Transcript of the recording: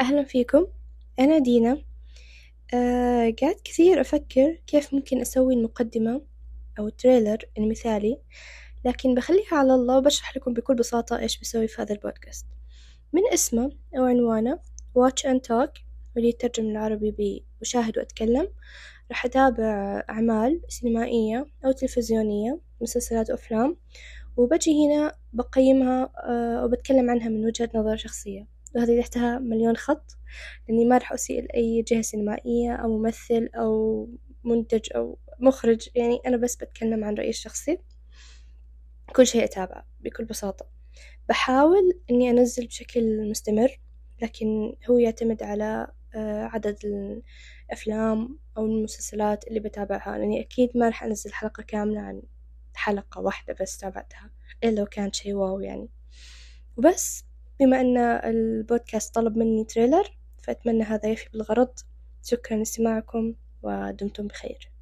أهلا فيكم. أنا دينا. آه قعدت كثير أفكر كيف ممكن أسوي المقدمة أو التريلر المثالي لكن بخليها على الله وبشرح لكم بكل بساطة إيش بسوي في هذا البودكاست. من اسمه أو عنوانه watch and talk واللي يترجم العربي بشاهد وأتكلم. راح أتابع أعمال سينمائية أو تلفزيونية مسلسلات وأفلام وبجي هنا بقيمها آه وبتكلم عنها من وجهة نظر شخصية. وهذه تحتها مليون خط لأني ما راح أسيء لأي جهة سينمائية أو ممثل أو منتج أو مخرج يعني أنا بس بتكلم عن رأيي الشخصي. كل شيء أتابعه بكل بساطة. بحاول إني أنزل بشكل مستمر لكن هو يعتمد على عدد الأفلام أو المسلسلات اللي بتابعها لأني أكيد ما راح أنزل حلقة كاملة عن حلقة واحدة بس تابعتها إلا لو كانت شي واو يعني. وبس. بما أن البودكاست طلب مني تريلر فأتمنى هذا يفي بالغرض. شكرا لاستماعكم ودمتم بخير.